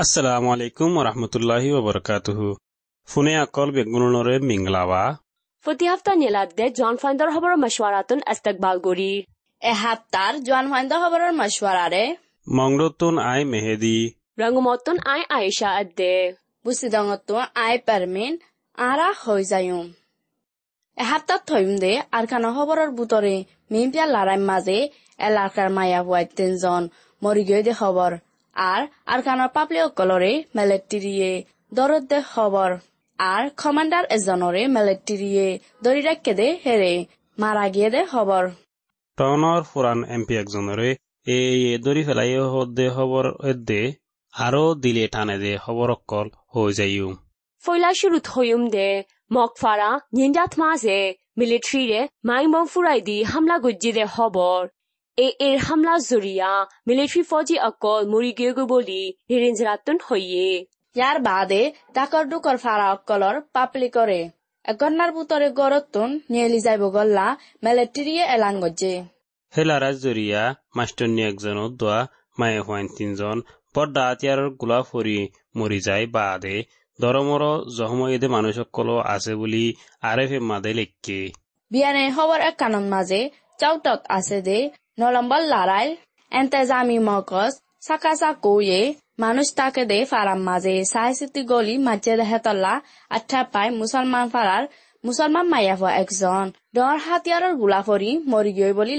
alaikum warahmatullahi wabarakatuhu fune akol begununore minglawa. প্রতি হপ্তাহ নিলাদে জন ফাইন্দার খবর মশওয়ারাতুন ইস্তেকবাল গরি এ হাপ্তার জোয়ান ফাইন্দা খবরের মশওয়ারারে মংরতুন আই মেহেদি রঙমতুন আই আয়েশা আদে বুসিদঙতো আই পারমিন আরা হৈ যায়ুম এ হাপ্তার থইম দে আর খানা খবরের বুতরে মিমপিয়া লারাই মাঝে এলাকার মায়া হুয়াই তিনজন মরি গিয়ে দে খবর আর আর খানার পাবলি অকলরে মেলেটিরিয়ে দরদ দে খবর আর কমান্ডার এজনরে মেলেটিরিয়ে দরি রাখকে দে হেরে মারা গিয়ে দে খবর টনৰ ফুৰাণ এম পি একজনৰে এই দৰি পেলাই দে খবৰ দে আৰু দিলে টানে দে খবৰ অকল হৈ যায়ো। ফয়লা শুরুত হইম দে মকফারা নিন্দাত মাঝে মিলিটারি রে মাইমং ফুরাই দি হামলা গুজ্জি দে খবর এ এর হামলা জুরিয়া মিলিটারি ফৌজি অকল মুড়ি গিয়ে বলি হিরিঞ্জরাতুন হইয়ে ইয়ার বাদে ডাকর ডুকর ফারা অকলর পাপলি করে একনার পুতরে গরতুন নিয়েলি যাইব গল্লা মেলেটিরিয়ে এলান গজে হেলারা জুরিয়া মাস্টন নি একজন উদ্দা মায়ে হওয়ান তিনজন পর্দা আতিয়ার গোলা ফুরি মরি যায় বাদে দরমর জহময়েদে মানুষ সকল আছে বলি আরে মাদে লেখকে বিয়ানে খবর এক কানন মাঝে চাউটত আছে দে নলম্বল লাৰাই এণ্টেজামি মকচ তাকে গলি দেহেতলা আঠা মুছলমান মায়া হোৱা একজন দৰ হাতিয়াৰৰ গোলা ফৰি মৰি গৈ বুলি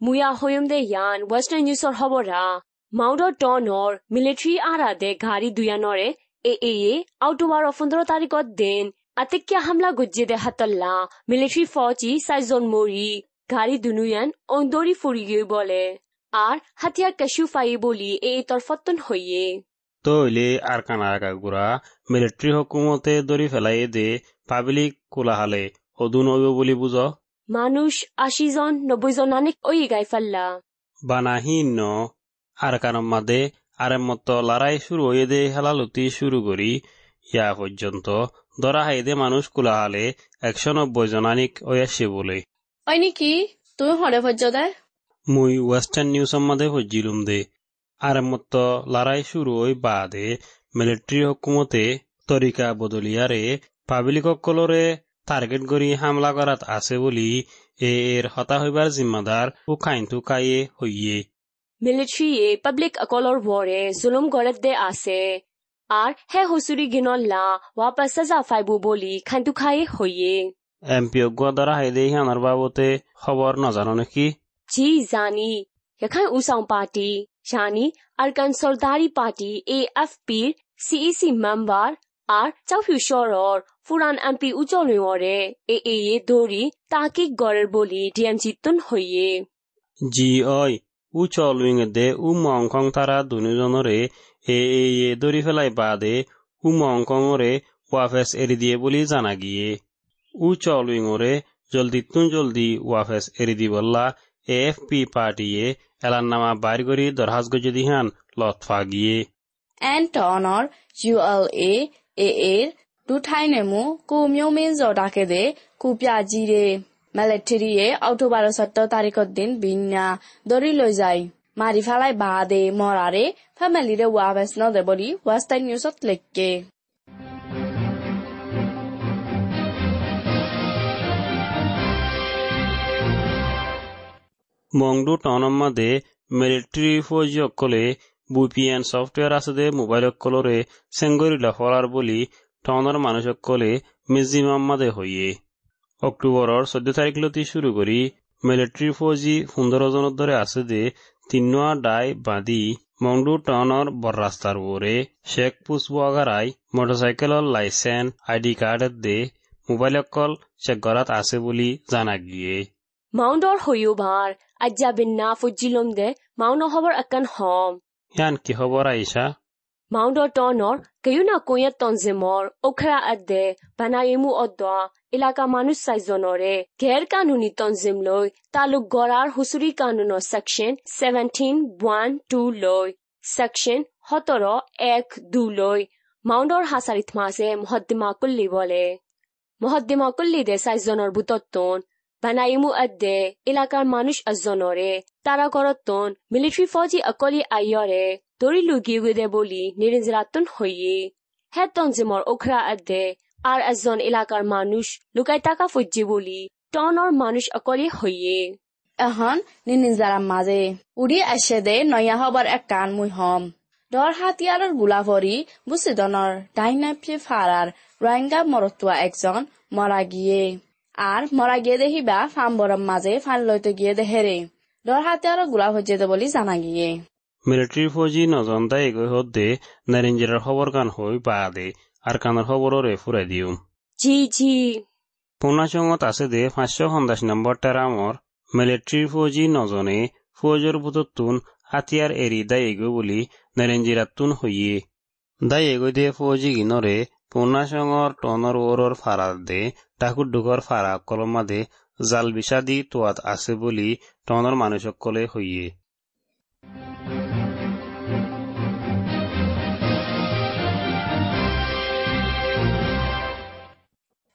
মুয়া দে ইয়ান ৱেষ্টাৰ্ণ নিউজৰ হবৰা মাউডৰ টনৰ মিলিটাৰী আৰা দে ঘাৰী দুয়ানৰে এ এ এ অক্টোবর পনেরো তারিখত দিন আতিক্যা হামলা গুজ্জে দে হাতল্লা মিলিটারি ফৌজি সাইজন মরি গাড়ি দুনুয়ান অন্দরি ফুরি গিয়ে বলে আর হাতিয়ার কাশু ফাই বলি এ তরফতন হইয়ে তৈলে আর কানারাকা গুড়া মিলিটাৰী হকুমতে দৰি পেলাই দে পাব্লিক কোলাহালে অদু নব বুলি বুজ মানুষ আশি জন নব্বই জন আনিক ওই গাই ফাল্লা বানাহীন আর কারণ মাদে আরে মত লড়াই শুরু হয়ে দে হেলালতি শুরু করি। ইয়া পর্যন্ত ধরা হাইদে মানুষ কোলাহালে একশো নব্বই জনানিক ওয়াসে বলে। ওই নাকি তুমি হরে ভজ্য দে। মুই ওয়েস্টার্ন নিউজ মাদে হজ্জিলুম দে। আরে মত লড়াই শুরু হই বাদে মিলিটারি হকুমতে তরিকা বদলিয়ারে পাবলিক সকলরে টার্গেট করি হামলা করাত আছে বলি। এ এর হতা হইবার জিম্মাদার ও খাইন্তু কাইয়ে হইয়ে military-ye public akolor war-e zulum gorat de আর হে হসুরি গিনল লা ওয়াপাস সাজা ফাইবু বলি খান্তু খাই হইয়ে এমপিও গোদরা হাইদে হানার বাবতে খবর না জানো নাকি জি জানি এখান উসাং পার্টি জানি আরকান সরদারি party A F AFP CEC member আর চাউফিউ শরর ফুরান এমপি উজলিওরে এ এ দৌড়ি তাকি গড়ের বলি ডিএমজি তুন হইয়ে জি ওই উ চলুইং দে উ মংকং তারা দুজনরে এ এ এ দরি ফেলাই বাদে উ মংকংরে ওয়াফেস এরি দিয়ে বলি জানা গিয়ে উ চলুইংরে জলদি তুন জলদি ওয়াফেস এরি দিবল্লা এএফপি পার্টিয়ে এলার নামা বাইর করি দরহাজ গজি দিহান লতফা গিয়ে এন্টনর ULA এ এর দুঠাই নেমু কুমিয়মিন জডাকে দে কুপিয়া জিরে মিলিটারিয়ে অক্টোবর সত্তর তারিখের দিন বিন্যা দরি লৈ যায়। মারি ফেলাই বাদে মরারে ফ্যামিলিরে ওয়াবেস নদে বলি ওয়েস্টার্ন নিউজত লেখকে মংডু টনম্মাদে মিলিটারি ফৌজি অকলে বুপিএন সফটওয়্যার আছে দে মোবাইল অকলরে সেঙ্গরিলা ফলার বলি টনৰ মানুহ অকলে মেজিমাম্মাদে হইয়ে অক্টোবৰৰ চৈধ্য তাৰিখলতি শুৰু কৰি মিলিটাৰী ফৌজি পোন্ধৰজনৰ দৰে আছে দে তিনোয়া ডাই বাঁধি মংডু টাউনৰ বৰ ৰাস্তাৰ ওৰে শেখ পুষ্পগাৰাই মটৰচাইকেলৰ লাইচেন্স আইডি কাৰ্ড দে মোবাইল অকল চেক কৰাত আছে বুলি জানা গিয়ে। মাউন্ডর হইউবার আজ্জা বিন্না ফুজিলম দে মাউন হবর আকান হম। ইয়ান কি খবৰ আইসা মাউন্ডর টনর গয়ুনা কোয়েত তনজিমর ওখরা আদে বানাইমু অদ্দা এলাকা মানুষ সাইজনরে গের কানুনি তনজিম লই তালুক গড়ার হুসুরি কানুন সেকশন সেভেন্টিন ওয়ান টু লই সেকশন সতর এক দু লই মাউন্ডর হাসারিত মাসে মহদ্দিমা কুল্লি বলে মহদ্দিমা কল্লিদে সাইজনের বুতত্তন বানাইমু আদে এলাকার মানুষ আজনরে তারা করতন মিলিটারি ফৌজি আকলি আইয়রে দড়ি লুগিয়ে বলি নিরিঞ্জরাতন হইয়ে হ্যাঁ তঞ্জিমর ওখরা আদে আর একজন এলাকার মানুষ লুকাই টাকা ফুজি বলি টনর মানুষ অকলে হইয়ে এখন নিনিজারাম মাঝে উড়ি আসে দে নয়া হবার এক কান মুই হম ডর হাতিয়াৰৰ গোলা ভৰি ডাইনাপি ফাৰাৰ ৰোহিঙ্গা মৰতুয়া একজন মৰা গিয়ে আৰ মৰা গিয়ে দেখিবা ফাৰ্মবৰম মাঝে ফান লইতে গিয়ে দেহেৰে ডৰ হাতিয়াৰৰ গোলা ভজিয়ে বলি জানা গিয়ে মিলিটারি ফৌজি নজন দাই এগৈ হদ্দে নারিঞ্জিরার খবর কান হই বা দে আর কানের খবররে ফুরাই দিও। জি জি। পূর্ণাচঙত আছে দে পাঁচশো সন্দাস নম্বর টেরামর। মিলিটারি ফৌজি নজনে ফৌজর বুততুন হাতিয়ার এরি দাই এগো বুলি নারেঞ্জিরাতুন হইয়ে দাই এগৈ দে ফৌজি গিনরে পূর্ণাচঙর টনর ওরর ফারার দে টাকুর ডুকর ফারা কলমা দে জাল বিষাদি তোয়াত আছে বুলি টনর মানুষকলে হইয়ে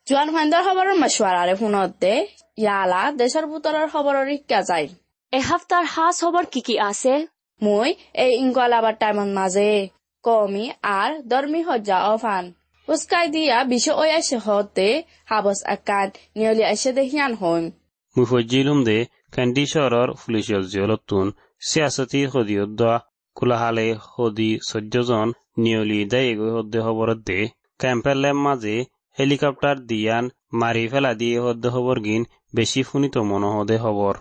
জোৱান ফাইণ্ডৰ খবৰৰ মছৱাৰাৰে ফোনত দে ইয়ালা দেশৰ বুটৰৰ খবৰৰ শিকা যায়। এসপ্তাহৰ সাজ খবৰ কি কি আছে? মই এই ইংকলাবার টাইমত মাঝে কমি আর দর্মি হজ্জা অফান। উস্কাই দিয়া বিশ্ব ওই আসে হতে হাবস আকান নিয়লি আসে দেহিয়ান হইম। মুই ফজ্জিলুম দে কেন্দি শহৰৰ পুলিচৰ জিয়লতুন চিয়াচতি সদিয়ত কোলাহালে সদি চৈধ্যজন নিয়লি দাই এগৈ সদ্য খবৰত দে। কেম্পেলেম মাঝে হেলিকপ্টার দিয়ান মারি ফেলা দিয়ে হদ্য খবর গিন বেশি ফুনিত মনোহদে খবর।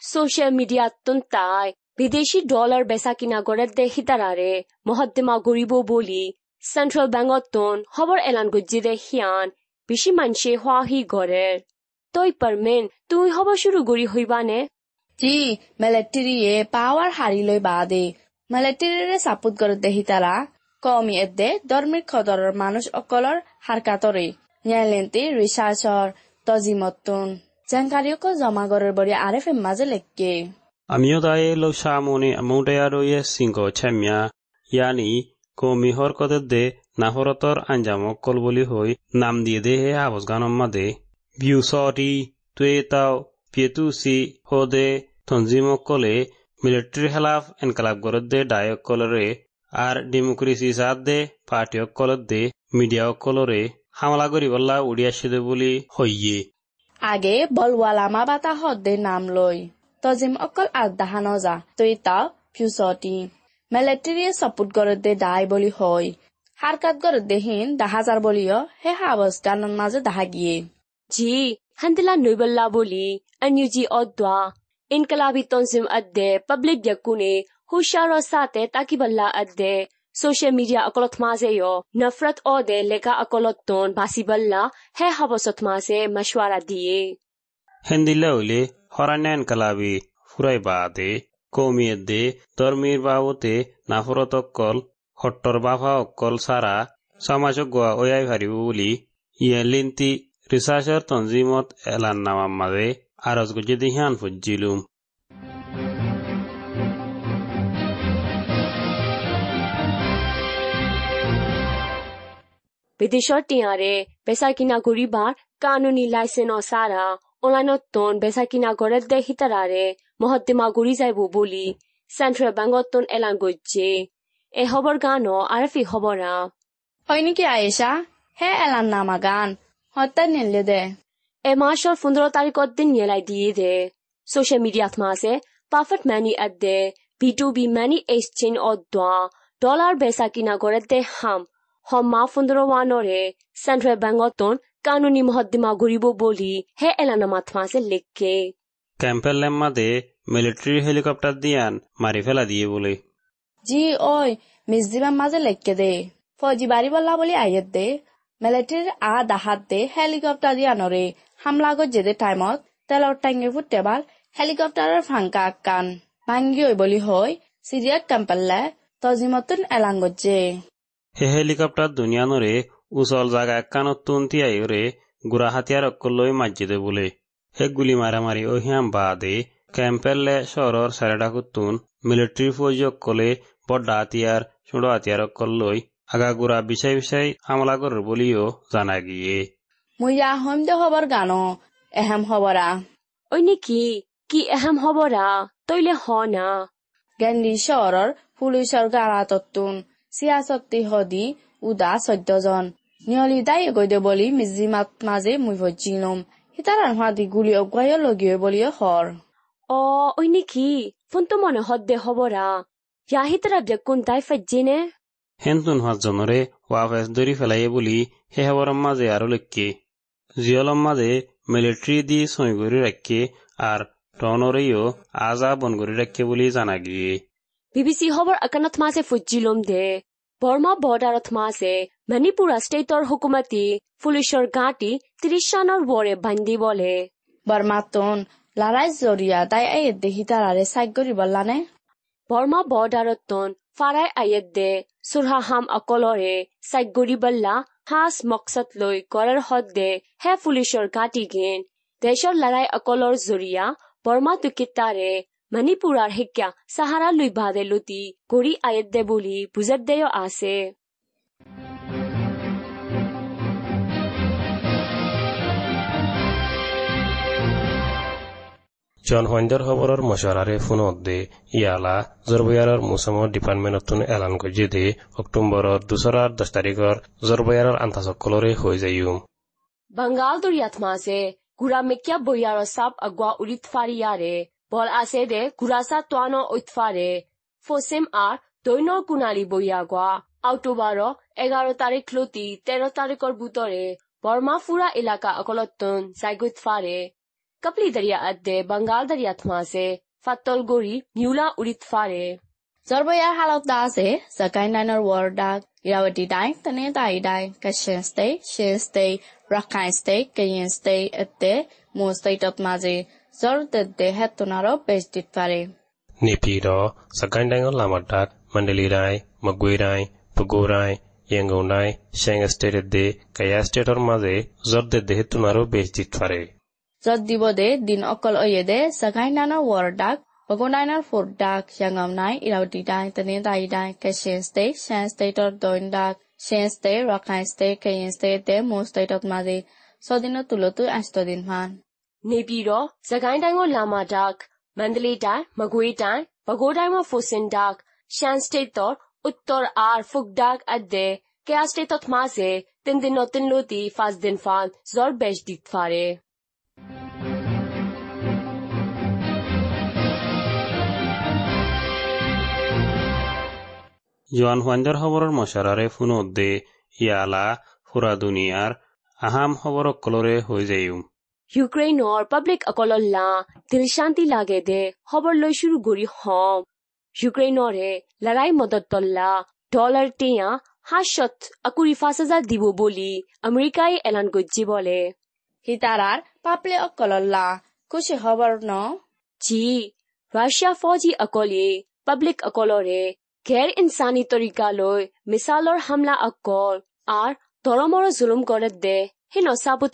সোশ্যাল মিডিয়াতুন তাই বিদেশি ডলার বেচা কিনা করে দেখি তারারে মহদ্দিমা গরিব বলি। সেন্ট্রাল ব্যাংকতন খবর এলান গুজিদে হিয়ান বেশি মানুষে হাহি করে তই পারমেন তুই খবর শুরু করি হইবানে? জি মিলিটারিয়ে পাওয়ার হারি লই বাদে। মিলিটারিরে সাপোর্ট করে দেহি তারা। কমি এদে ধর্মের খদরের মানুষ অকলর হারকাতরে ন্যায়লেন্তি রিসার্চর তজিমতন। জমা করার বড়ি আরে ফেম মাঝে লেখকে। আমিও দায়ে লো সামনে আমৌটে আর ইয়ে সিংহ ছেমিয়া ইয়ানি কমি হর কদে দে নাফরতর আঞ্জামক কল বলি হই নাম দিয়ে দে হে আবস গানম মাদে। বিউ সটি তুই তাও পিয়েতু সি হদে তঞ্জিমক কলে মিলিটারি খেলাফ এনকালাব গরদ দে কলরে আর ডেমোক্রেসি সাথ দে পার্টি অকলত দে মিডিয়া অকলরে হামলা করিবল্লা উড়িয়াসি দে বলি হইয়ে। আগে বলওয়া লামা বাতা হদ দে নাম লই তজিম অকল আগদাহা নজা তুই তা ফিউসটি মেলেটেরিয়ে সাপোর্ট গরত দে দায় বলি হয় হারকাত গরত দেহীন দাহাজার বলিও হে হাবস গানন মাঝে দাহা গিয়ে। জি হান্দিলা নৈবল্লা বলি অন্যুজি অদ্বা ইনকলাবি তনজিম আদ্দে পাবলিক ইয়াকুনে হুশার সাথে তাকিবল্লা আদে social media akolot maze yo nafrat ode leka akolot ton basiballa he habosot maze mashwara diye হেন্দিল্লা হইলে হরান্যান কালাবি ফুরাই বাদে কমিয়ে দে ধর্মীর বাবতে নাফরত অক্কল হট্টর বাফা অক্কল সারা সমাজক গোয়া ওয়াই ভারিব বলি ইয়ে লিন্তি রিসার্চর তঞ্জিমত এলান নামার মাঝে আরজ গুজে দিহান ফুজিলুম বিদেশত টিয়ারে বেচা কিনা করিবার কানুনি লাইসেন্স সারা অনলাইনত তন বেচা কিনা করে দে হিতারারে মহত্তিমা গুড়ি যাইব বলি সেন্ট্রাল ব্যাংকতন এলান গজ্জে এ খবর গান আর ফি খবরা হয় নেকি আয়েশা হে এলান নামা গান হত্যা নিলে দে এ মাসর পনেরো তারিখত দিন নিয়েলাই দিয়ে দে সোশ্যাল মিডিয়াত মাসে পারফেক্ট ম্যানি আদে B to B money exchange অদ্বা dollar বেচা কিনা করে দে হাম হম্মা পনেরো ওয়ানরে সেন্ট্রাল ব্যাংকতন কানুনি মহদ্দিমা ঘুরিব বলি হে এলানা মাথমাসে লেখকে। ক্যাম্পের লেম্মাদে মিলিটারি হেলিকপ্টার দিয়ান মারি ফেলা দিয়ে বলে। জি ওই মিসদিবার মাঝে লেখকে দে। ফৌজি বাড়ি বললা বলি আইয়ের দে। মিলিটারির আ দাহাত দে হেলিকপ্টার দিয়া নরে হামলা গজ্জে দে টাইমত তেলর টাঙ্গে ফুটেবাল হেলিকপ্টারের ফাঙ্কা আক্কান। ভাঙ্গি ওই বলি হই সিরিয়াক ক্যাম্পেললে তজিমতুন এলান হে হেলিকপ্টার দুনিয়ানরে উচল জাগা কানত তুন্তি আইরে গুড়া হাতিয়ার অক্কলই মাজ্জিদে বলে। হে গুলি মারামারি ওহিয়াম বাদে ক্যাম্পেললে শহরর সারেডাকুতুন মিলিটারি ফৌজি অক্কলে বড্ডা হাতিয়ার ছোট হাতিয়ার অক্কলই আগা গুড়া বিষয় বিষয় হামলা করার বলিও জানা গিয়ে। মুয়া হইম দে খবর গানো এহেম খবরা ঐ নেকি? কি এহেম হবরা? তৈলে হ না। চিয়া চত্তি সদি উদা চৈধ্যজন নিয়লি দায়ে গৈদে বলি মিজি মাত মাজে মই ভজি লম সীতাৰাম হাতী গুলি অগুৱাই লগিয়ে বলিয়ে হৰ অ ঐ নেকি ফোনটো মনে হদ দে হবৰা ইয়া সীতাৰাম যে কোন তাই ফাজি নে হেনটো নোহোৱা জনৰে হোৱা ফেচ ধৰি পেলাইয়ে বুলি সেই হবৰ মাজে আৰু লক্ষ্যে জিয়লম মাঝে মিলিটাৰি দি সই গৰি ৰাখকে আৰ টনৰেও আজা বন ৰাখকে বলি জানা গিয়ে বিবিসি খবৰ আকানত মাছে ফুজিলম দে বৰ্মা বৰ্ডাৰত মাছে মণিপুৰা ষ্টেটৰ হুকুমতি পুলিচৰ গাঁতি ত্ৰিশ চনৰ বৰে বান্ধি বলে। বৰ্মাতোন লাৰাই জৰিয়া তাই এই দেহি তাৰাৰে চাইক কৰি বল্লানে বৰ্মা বৰ্ডাৰতন ফাৰাই আয়েত দে চুৰহা হাম অকলৰে চাইগুৰি বল্লা সাজ মকচদ লৈ গড়ৰ হদ দে হে পুলিচৰ গাঁতি গেন। দেশৰ লৰাই অকলৰ জৰিয়া বৰ্মা মণিপুৰৰ শিক্ষা চাহাৰা লৈ বাদে দে বুলি বুজাত আছে জন সন্ধ্যাৰ খবৰেৰ ফোন দে ইয়ালা জৰবয়াৰৰ মৌসুমৰ ডিপাৰ্টমেন্ট এলান কৰছে দে অক্টোবৰৰ দোসৰাৰ দশ তাৰিখেৰ জৰবয়াৰৰ আন্তঃসকলৰে হয়ে যাইও বাঙ্গাল দৰিয়াত মাসে মেকিয়া বইয়াৰ বল আছে দে ঘুৰাচা তোৱান উৎফাৰে ফচিম আৰ দৈন্য কোণালী বৈয়া গোৱা অক্টোবৰ এঘাৰ তাৰিখ লতি তেৰ তাৰিখৰ বুটৰে বৰমাফুৰা এলেকা অকলতন জাইগুৎফাৰে কাপলি দৰিয়া আদে বাংগাল দৰিয়া থাছে ফাটল উৰিত ফাৰে জৰবয়াৰ আছে জাকাই ৱৰ ডাক দাই তেনে দাই দাই কাশ্যেষ্টে শেষ তেৰ তাৰিখৰ বুটৰে বৰ্মা ফুৰা এলেকা অকলতন জাইগুত ফাৰে কাপলি দরিয়া আদে বাঙ্গাল দরিয়াত মাসে ফাত্তল গড়ি নিউলা উড়িত ফারে জৰবয়াৰ হালত দা আছে জাকাই নাইনৰ ৱাৰ্ডাক ইৰাৱতী দাই তেনে তাই দাই Kachin state Shan state Rakhine state Karen state এতে মো ষ্টেটত মাজে জৰ দেদে হেতনাৰো বেচ দিত পাৰে নিপিৰ জাকাই ডাঙৰ লামাটাক মণ্ডলী ৰায় মগুই ৰায় পগৌ ৰায় য়েংগৌ ৰায় শ্বেং ষ্টেট দে কায়া ষ্টেটৰ মাজে জৰ দেদে হেতনাৰো বেচ দিত পাৰে যত দিব দে দিন অকল অয়ে দে জাগাই নানৰ ৱাৰ্ডাক বগনাইনাৰ ফোৰ্ডাক ইয়াঙম নাই ইৰাউটি দাই তেনে দাই শ্বেন ষ্টেটৰ দৈন ডাক Shan state Rakhine state Karen state দে মো ষ্টেটত মাজে ছদিনৰ তুলতো আষ্ট দিন মান নেপিৰ জাগাই ডাঙৰ লামা ডাক মণ্ডলী ডাই মগুই ডাই বগো ডাইমৰ ফচিন ডাক শ্যান ষ্টেটৰ উত্তৰ আৰ ফুক ডাক আদে কেয়া ষ্টেটত মাজে তিনদিনৰ তিনলতি পাঁচ দিন ফান জ্বৰ বেচ দিত ফাৰে জোৱান হুৱাইণ্ডাৰ খবৰৰ মছাৰাৰে দে ইয়ালা ফুৰা দুনিয়াৰ আহাম ইউক্ৰেইনৰ পাব্লিক অকলৰ লা দিল শান্তি লাগে দে খবৰ লৈ চুৰু কৰি হম ইউক্ৰেইনৰে লৰাই মদত তল্লা ডলাৰ টেয়া সাতশত আকুৰি পাঁচ দিব বুলি আমেৰিকাই এলান গজ্জি বলে সীতাৰাৰ পাপলে অকললা কৈছে খবৰ ন জি ৰাছিয়া ফৌজী অকলে পাব্লিক অকলৰে গেৰ ইনচানী তৰিকালৈ মিছালৰ হামলা অকল আৰ তৰমৰ জুলুম কৰে দে সেই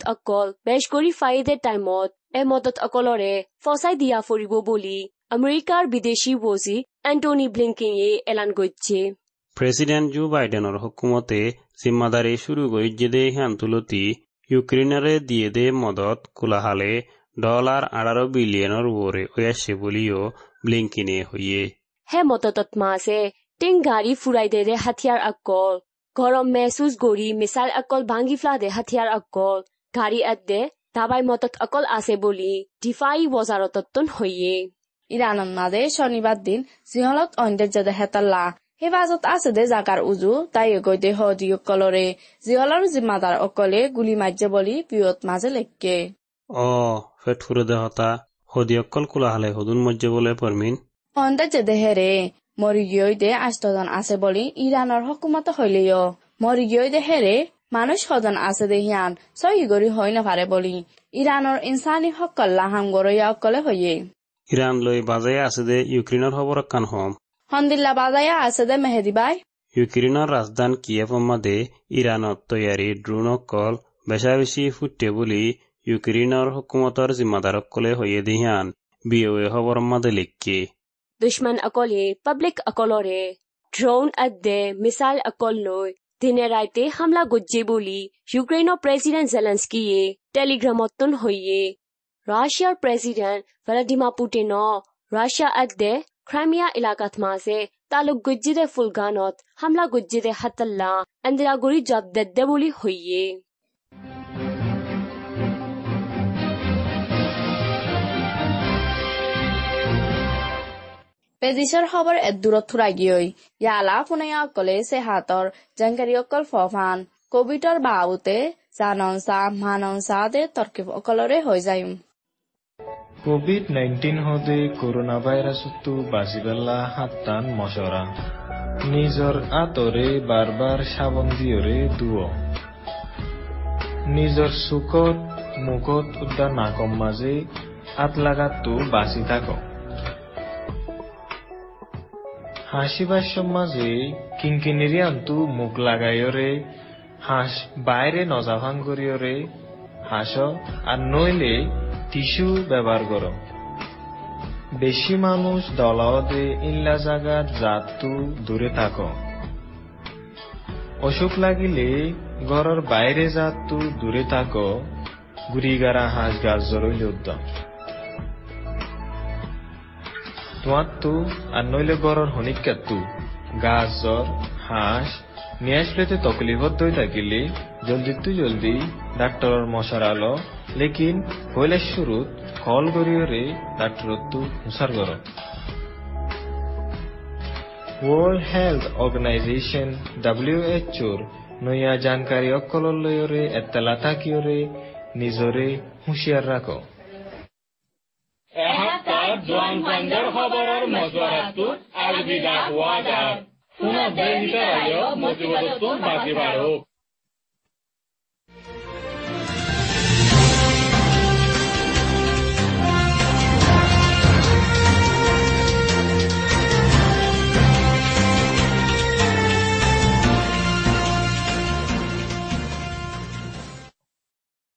অকল বেশ কৰি ফাইদে টাইমত এ মদত অকলৰে ফচাই দিয়া ফুৰিব বুলি আমেৰিকাৰ বিদেশি বজি এণ্টনি ব্লিংকিয়ে এলান কৰিছে প্ৰেচিডেণ্ট জো বাইডেনৰ হুকুমতে জিম্মাদাৰী শুরু কৰিছে দে সিয়ান্তুলতি ইউক্ৰেইনৰে দিয়ে দে মদত কোলাহালে ডলাৰ আঢ়াৰ বিলিয়নৰ ওপৰে হৈ আছে বুলিও ব্লিংকিনে হইয়ে হে মদতত মাছে টিং গাড়ী ফুৰাই দে হাতিয়াৰ অকল গৰম মেহসুস গৰি মিছাইল অকল ভাঙি ফ্লা দে হাতিয়াৰ অকল। গাড়ী আদে দাবাই মতত অকল আছে বুলি। ডিফাই বজাৰতন হইয়ে ইৰাণৰ মাজে শনিবাৰ দিন জিহলত ঐন্দ্যৰ্য হেতল্লা হেফাজত আছে দে জাগাৰ উজু তাই গৈ দে সদি অকলৰে জিহলৰ জিম্মাদাৰ অকলে গুলি মাৰ্যে বুলি বিয়ত মাজে লেকে অ ফেট ফুৰে দেহতা সদি অকল কোলাহালে সদুন মজ্জে বলে পৰমিন ঐন্দ্যৰ্য দেহেৰে মৰিগীয়ে আস্থন আছে বুলি ইৰাণৰ হকুমত শৈলীয় মৰিগীয় দেহেৰে মানুহ সদন আছে দেহিয়ান চহীগৰি হৈ নাভাৰে বুলি। ইৰাণৰ ইনচানী সকল লাহাম গৰৈয়া অকলে হৈয়ে ইৰাণ লৈ বাজাই আছে দে ইউক্ৰেইনৰ খবৰ কান হম। সন্দিল্লা বাজাই আছে দে মেহেদি বাই। ইউক্ৰেইনৰ ৰাজধান কিয়েভমাদে ইৰাণত তৈয়াৰী ড্ৰোন অকল বেচা বেছি ফুটে বুলি ইউক্ৰেইনৰ হুকুমতৰ জিম্মাদাৰক কলে হৈয়ে দেহিয়ান বিয়ে খবৰ মাদে লিখি। দুশ্মন অকলে পাব্লিক অকলৰে ড্ৰোন আদে মিছাইল অকল লৈ দিনে রাইতে হামলা গজ্জে বলি ইউক্রেনের প্রেসিডেন্ট জেলেন্সকিয়ে টেলিগ্রামতন হইয়ে রাশিয়ার প্রেসিডেন্ট ভ্লাদিমির পুটিনও রাশিয়া আদে ক্রাইমিয়া এলাকাত মাঝে তালুক গজ্জিদে ফুলগানত হামলা গজ্জিদে হাতাল্লা এন্দিরাগুড়ি জব দেদ্দে বলি হইয়ে পেজিছৰ খবৰ এদূৰত থুৰাগিয়ৈ ইয়ালা পোনীয়া অকলে চেহাতৰ জেংকাৰী অকল ফান কবিতৰ বাউতে জানন চাহ দে তৰ্কি অকলৰে হৈ যায় কোভিড নাইনটিন হতে কৰোণা ভাইৰাছতো বাচিবেলা হাতান মচৰা নিজৰ আঁতৰে বাৰ বাৰ চাবন দিয়ৰে দুৱ নিজৰ চুকত মুখত উদ্যান নাকম মাজে আঁত লাগাতো বাচি থাকক হাসিবার সমাজে কিঙ্কিনিরি আন্তু মুখ লাগাইয়রে হাঁস বাইরে নজাভাং করিয়রে হাঁস, আর নইলে টিস্যু ব্যবহার করো। বেশি মানুষ দলাওদে ইল্লা জাগাত জাতু দূরে থাকো। অসুখ লাগিলে ঘরের বাইরে জাতু দূরে থাকো। গুড়িগারা হাঁস গাছ জরইলে উদ্যম। তোমার তো আর নইলে গড়র হনিকাতু গাছ জ্বর হাঁস, নিয়ে আসলেতে তকলিফত দই থাকিলে। জলদি তু জলদি, ডাক্তরর মশার আলো। লেকিন হইলে শুরুত কল করিয়রে ডাক্তরত তু হুসার গর। ওয়ার্ল্ড হেলথ অর্গানাইজেশন ডাব্লিউএচওর নয়া জানকাৰী অকলৰ লৈয়ৰে এতেলা থাকিয়ৰে নিজৰে হুঁচিয়াৰ ৰাখো জোৱান ফাণ্ডৰ খবৰৰ মজুৱাৰাটোত আগবিদা হোৱা যায়। পুনৰ দেশ ভিতৰত মজিবতটো বাজি বাঢ়ক